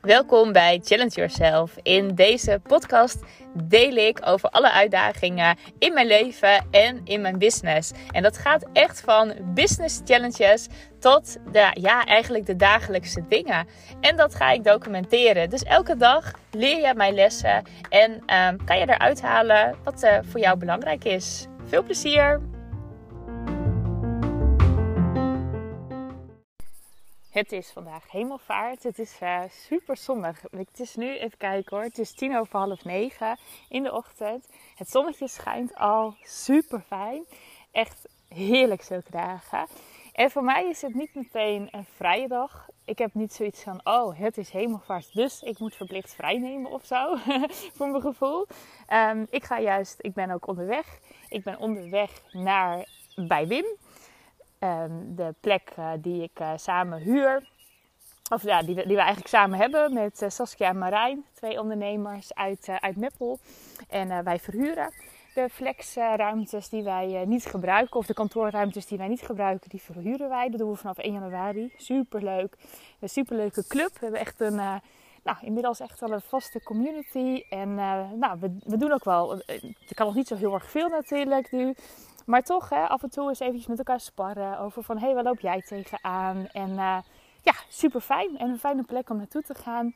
Welkom bij Challenge Yourself. In deze podcast deel ik over alle uitdagingen in mijn leven en in mijn business. En dat gaat echt van business challenges tot de, ja, eigenlijk de dagelijkse dingen. En dat ga ik documenteren. Dus elke dag leer je mijn lessen en um, kan je eruit halen wat uh, voor jou belangrijk is. Veel plezier! Het is vandaag hemelvaart. Het is uh, super zonnig. Het is nu, even kijken hoor, het is tien over half negen in de ochtend. Het zonnetje schijnt al super fijn. Echt heerlijk zulke dagen. En voor mij is het niet meteen een vrije dag. Ik heb niet zoiets van, oh, het is hemelvaart, dus ik moet verplicht vrij nemen of zo. voor mijn gevoel. Um, ik ga juist, ik ben ook onderweg. Ik ben onderweg naar bij Wim. Ehm, de plek uh, die ik uh, samen huur. Of ja, die, die we eigenlijk samen hebben met uh, Saskia en Marijn. Twee ondernemers uit, uit Meppel. En wij verhuren de flexruimtes die wij niet gebruiken. Of de kantoorruimtes die wij niet gebruiken, die verhuren wij. Dat doen we vanaf 1 januari. Superleuk. Een superleuke club. We hebben echt een nou, inmiddels echt wel een vaste community. En nou, we, we doen ook wel. Er kan nog niet zo heel erg veel natuurlijk nu. Maar toch, hè, af en toe eens eventjes met elkaar sparren over van... hé, hey, waar loop jij tegenaan? En uh, ja, super fijn. En een fijne plek om naartoe te gaan.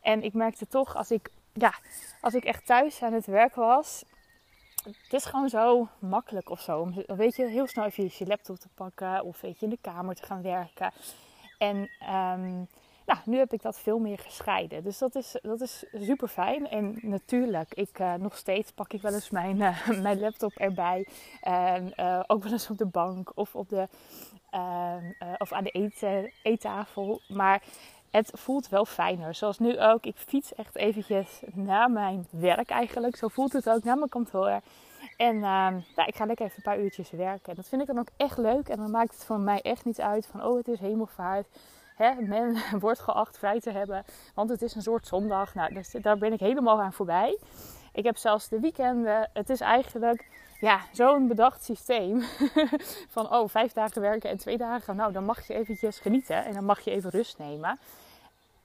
En ik merkte toch, als ik, ja, als ik echt thuis aan het werk was... Het is gewoon zo makkelijk of zo. Weet je, heel snel even je laptop te pakken. Of weet je, in de kamer te gaan werken. En... Um, nou, nu heb ik dat veel meer gescheiden. Dus dat is, dat is super fijn. En natuurlijk, ik, uh, nog steeds pak ik wel eens mijn, uh, mijn laptop erbij. En uh, ook wel eens op de bank of, op de, ehm, of aan de eet, eettafel. Maar het voelt wel fijner. Zoals nu ook. Ik fiets echt eventjes naar mijn werk eigenlijk. Zo voelt het ook naar mijn kantoor. En uh, ik ga lekker even een paar uurtjes werken. En dat vind ik dan ook echt leuk. En dan maakt het voor mij echt niet uit van, oh het is hemelvaart men wordt geacht vrij te hebben. Want het is een soort zondag. Nou, dus daar ben ik helemaal aan voorbij. Ik heb zelfs de weekenden. Het is eigenlijk ja, zo'n bedacht systeem. van oh, vijf dagen werken en twee dagen. Nou, dan mag je eventjes genieten. En dan mag je even rust nemen.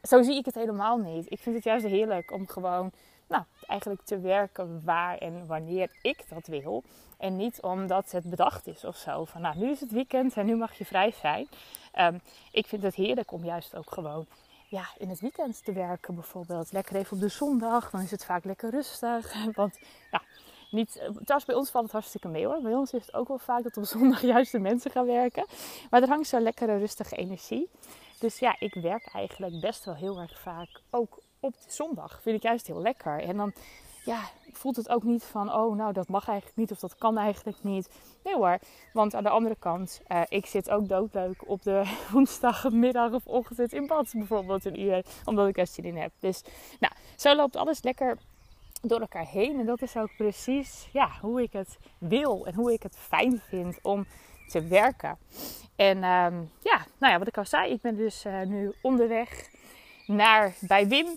Zo zie ik het helemaal niet. Ik vind het juist heerlijk om gewoon nou, eigenlijk te werken waar en wanneer ik dat wil. En niet omdat het bedacht is of zo. Van nou, nu is het weekend en nu mag je vrij zijn. Um, ik vind het heerlijk om juist ook gewoon ja, in het weekend te werken bijvoorbeeld. Lekker even op de zondag, dan is het vaak lekker rustig. Want ja, niet, trouwens bij ons valt het hartstikke mee hoor. Bij ons is het ook wel vaak dat op zondag juist de mensen gaan werken. Maar er hangt zo'n lekkere rustige energie. Dus ja, ik werk eigenlijk best wel heel erg vaak ook op de zondag. Vind ik juist heel lekker. En dan ja, voelt het ook niet van, oh nou dat mag eigenlijk niet of dat kan eigenlijk niet. Nee hoor, want aan de andere kant, uh, ik zit ook doodleuk op de woensdagmiddag of ochtend in bad bijvoorbeeld een uur, omdat ik er zin in heb. Dus nou, zo loopt alles lekker door elkaar heen. En dat is ook precies ja, hoe ik het wil en hoe ik het fijn vind om te werken. En um, ja, nou ja, wat ik al zei, ik ben dus uh, nu onderweg naar bij Wim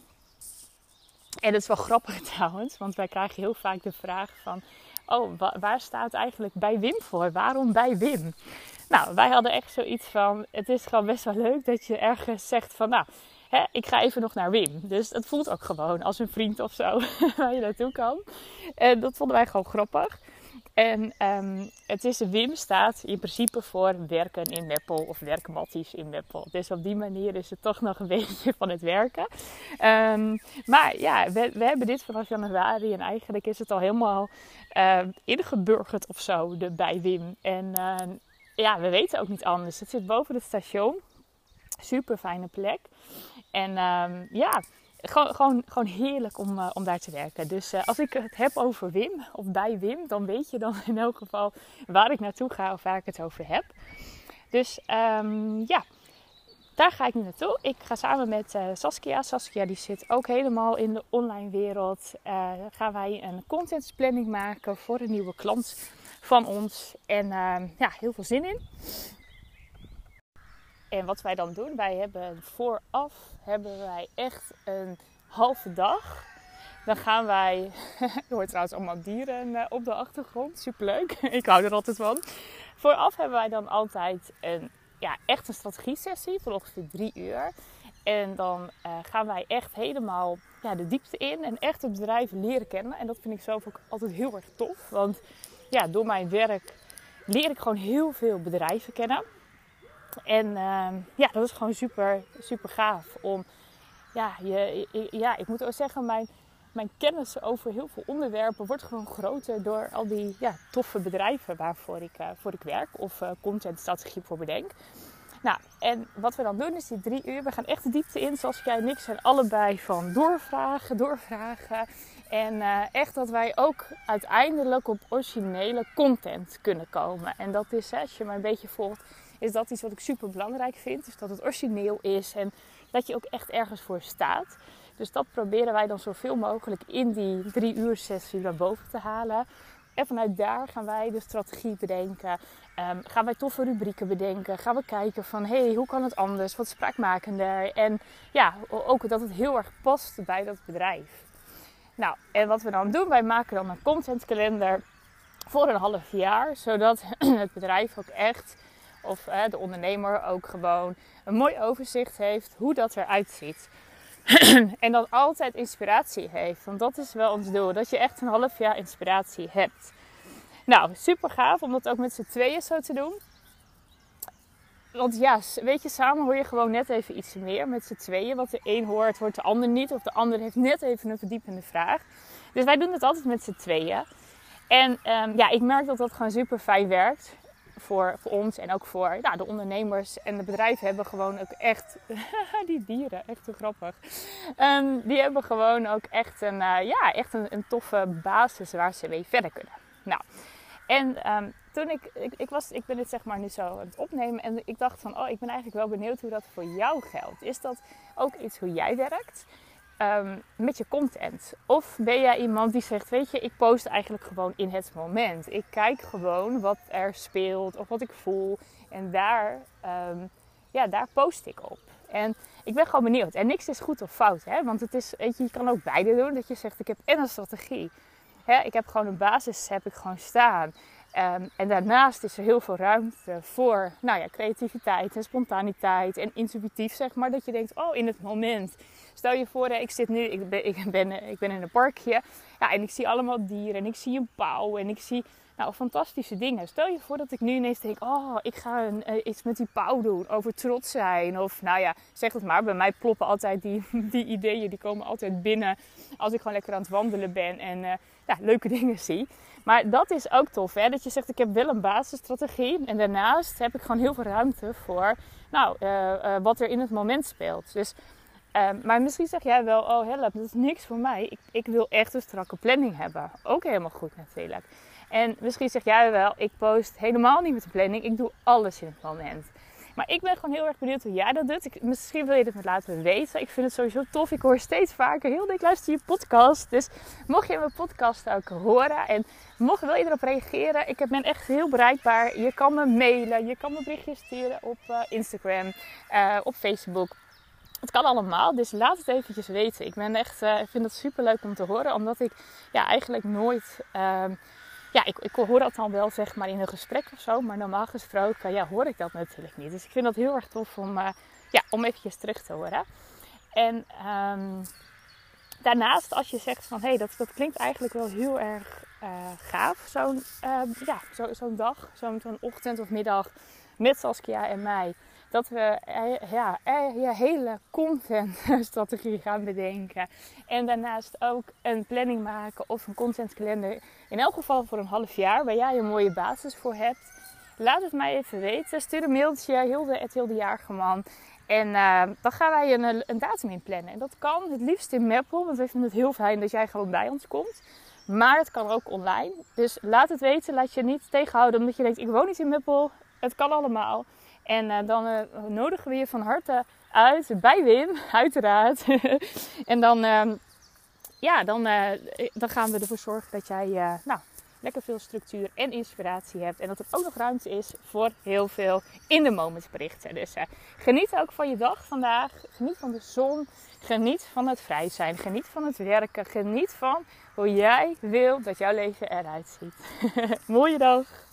en het is wel grappig trouwens, want wij krijgen heel vaak de vraag van... Oh, waar staat eigenlijk bij Wim voor? Waarom bij Wim? Nou, wij hadden echt zoiets van... Het is gewoon best wel leuk dat je ergens zegt van... Nou, ik ga even nog naar Wim. Dus het voelt ook gewoon als een vriend of zo waar je naartoe kan. En dat vonden wij gewoon grappig. En um, het is, Wim staat in principe voor werken in Meppel of werkmatties in Meppel. Dus op die manier is het toch nog een beetje van het werken. Um, maar ja, we, we, hebben dit vanaf januari en eigenlijk is het al helemaal uh, ingeburgerd of zo de, bij Wim. En ja, we weten ook niet anders. Het zit boven het station. Super fijne plek. En ja, gewoon, gewoon, gewoon heerlijk om, uh, om daar te werken. Dus uh, als ik het heb over Wim of bij Wim, dan weet je dan in elk geval waar ik naartoe ga of waar ik het over heb. Dus um, ja, daar ga ik nu naartoe. Ik ga samen met uh, Saskia. Saskia die zit ook helemaal in de online wereld. gaan wij een contentsplanning maken voor een nieuwe klant van ons. En ja, heel veel zin in. En wat wij dan doen, wij hebben vooraf hebben wij echt een halve dag dan gaan wij. je hoort trouwens allemaal dieren eh, op de achtergrond. Superleuk. ik hou er altijd van. Vooraf hebben wij dan altijd een, ja, echt een strategie-sessie van ongeveer drie uur. En dan uh, gaan wij echt helemaal ja, de diepte in en echt het bedrijf leren kennen. En dat vind ik zelf ook altijd heel erg tof. Want ja, door mijn werk leer ik gewoon heel veel bedrijven kennen. En uh, ja, dat is gewoon super, super gaaf om ja, je, ja, ik moet ook zeggen, mijn, mijn kennis over heel veel onderwerpen wordt gewoon groter door al die ja, toffe bedrijven waarvoor ik, uh, voor ik werk of uh, contentstrategie voor bedenk. Nou, en wat we dan doen is die drie uur, we gaan echt de diepte in, zoals jij en ik zijn allebei van doorvragen, doorvragen. En uh, echt dat wij ook uiteindelijk op originele content kunnen komen. En dat is, als je me een beetje volgt, is dat iets wat ik super belangrijk vind. Dus dat het origineel is en dat je ook echt ergens voor staat. Dus dat proberen wij dan zoveel mogelijk in die drie uur sessie naar boven te halen. En vanuit daar gaan wij de strategie bedenken. Um, gaan wij toffe rubrieken bedenken. Gaan we kijken van, hé, hey, hoe kan het anders? Wat spraakmakender? En ja, ook dat het heel erg past bij dat bedrijf. Nou, en wat we dan doen, wij maken dan een contentkalender voor een half jaar. Zodat het bedrijf ook echt of de ondernemer ook gewoon een mooi overzicht heeft hoe dat eruit ziet. en dan altijd inspiratie heeft. Want dat is wel ons doel. Dat je echt een half jaar inspiratie hebt. Nou, super gaaf om dat ook met z'n tweeën zo te doen. Want ja, weet je, samen hoor je gewoon net even iets meer met z'n tweeën. Wat de een hoort, hoort de ander niet. Of de ander heeft net even een verdiepende vraag. Dus wij doen het altijd met z'n tweeën. En um, ja, ik merk dat dat gewoon super fijn werkt voor, voor ons en ook voor ja, de ondernemers en de bedrijven hebben gewoon ook echt, die dieren, echt te grappig. Um, die hebben gewoon ook echt een, uh, ja, echt een, een, toffe basis waar ze mee verder kunnen. Nou, en um, toen ik, ik, was, ik ben dit zeg maar nu zo aan het opnemen en ik dacht van, oh, ik ben eigenlijk wel benieuwd hoe dat voor jou geldt. Is dat ook iets hoe jij werkt? Um, met je content? Of ben jij iemand die zegt, weet je, ik post eigenlijk gewoon in het moment. Ik kijk gewoon wat er speelt of wat ik voel. En daar, um, ja, daar post ik op. En ik ben gewoon benieuwd. En niks is goed of fout, hè? Want het is, weet je, je kan ook beide doen. Dat je zegt, ik heb en een strategie. Hè? Ik heb gewoon een basis, heb ik gewoon staan. Um, en daarnaast is er heel veel ruimte voor nou ja, creativiteit en spontaniteit en intuïtief, zeg maar. Dat je denkt, oh, in het moment Stel je voor, ik zit nu, ik ben, ik ben, ik ben in een parkje. Ja, en ik zie allemaal dieren en ik zie een pauw en ik zie nou, fantastische dingen. Stel je voor dat ik nu ineens denk, oh, ik ga een, uh, iets met die pauw doen. Over trots zijn. Of nou ja, zeg het maar. Bij mij ploppen altijd die, die ideeën, die komen altijd binnen. Als ik gewoon lekker aan het wandelen ben en uh, ja, leuke dingen zie. Maar dat is ook tof, hè? dat je zegt, ik heb wel een basisstrategie. En daarnaast heb ik gewoon heel veel ruimte voor nou, uh, wat er in het moment speelt. Dus Um, maar misschien zeg jij wel, oh help, dat is niks voor mij. Ik, ik, wil echt een strakke planning hebben. Ook helemaal goed natuurlijk. En misschien zeg jij wel, ik post helemaal niet met de planning. Ik doe alles in het moment. Maar ik ben gewoon heel erg benieuwd hoe jij dat doet. Ik, misschien wil je dit met laten weten. Ik vind het sowieso tof. Ik hoor steeds vaker heel dik luister je podcast. Dus mocht je mijn podcast ook horen en mocht wil je erop reageren. Ik ben echt heel bereikbaar. Je kan me mailen. Je kan me berichtjes sturen op uh, Instagram, uh, op Facebook. Het kan allemaal, dus laat het eventjes weten. Ik ben echt, uh, vind het super leuk om te horen, omdat ik ja, eigenlijk nooit. Uh, ja, ik, ik hoor dat dan wel zeg maar in een gesprek of zo, maar normaal gesproken ja, hoor ik dat natuurlijk niet. Dus ik vind dat heel erg tof om, uh, ja, om eventjes terug te horen. En um, daarnaast, als je zegt van hé, hey, dat, dat klinkt eigenlijk wel heel erg uh, gaaf, zo'n ja, zo, zo'n dag, zo'n zo'n ochtend of middag met Saskia en mij dat we eh, ja, eh, je hele contentstrategie gaan bedenken. En daarnaast ook een planning maken of een contentkalender. In elk geval voor een half jaar, waar jij een mooie basis voor hebt. Laat het mij even weten. Stuur een mailtje, Hilde, Hilde Jagerman. En uh, dan gaan wij een, een datum in plannen. En dat kan het liefst in Maple, want we vinden het heel fijn dat jij gewoon bij ons komt. Maar het kan ook online. Dus laat het weten. Laat je niet tegenhouden omdat je denkt: ik woon niet in Meppel. Het kan allemaal. En uh, dan uh, nodigen we je van harte uit bij Wim, uiteraard. en dan, uh, ja, dan, dan gaan we ervoor zorgen dat jij nou, lekker veel structuur en inspiratie hebt. En dat er ook nog ruimte is voor heel veel in de moment berichten. Dus geniet ook van je dag vandaag. Geniet van de zon. Geniet van het vrij zijn. Geniet van het werken. Geniet van hoe jij wil dat jouw leven eruit ziet. Mooie dag.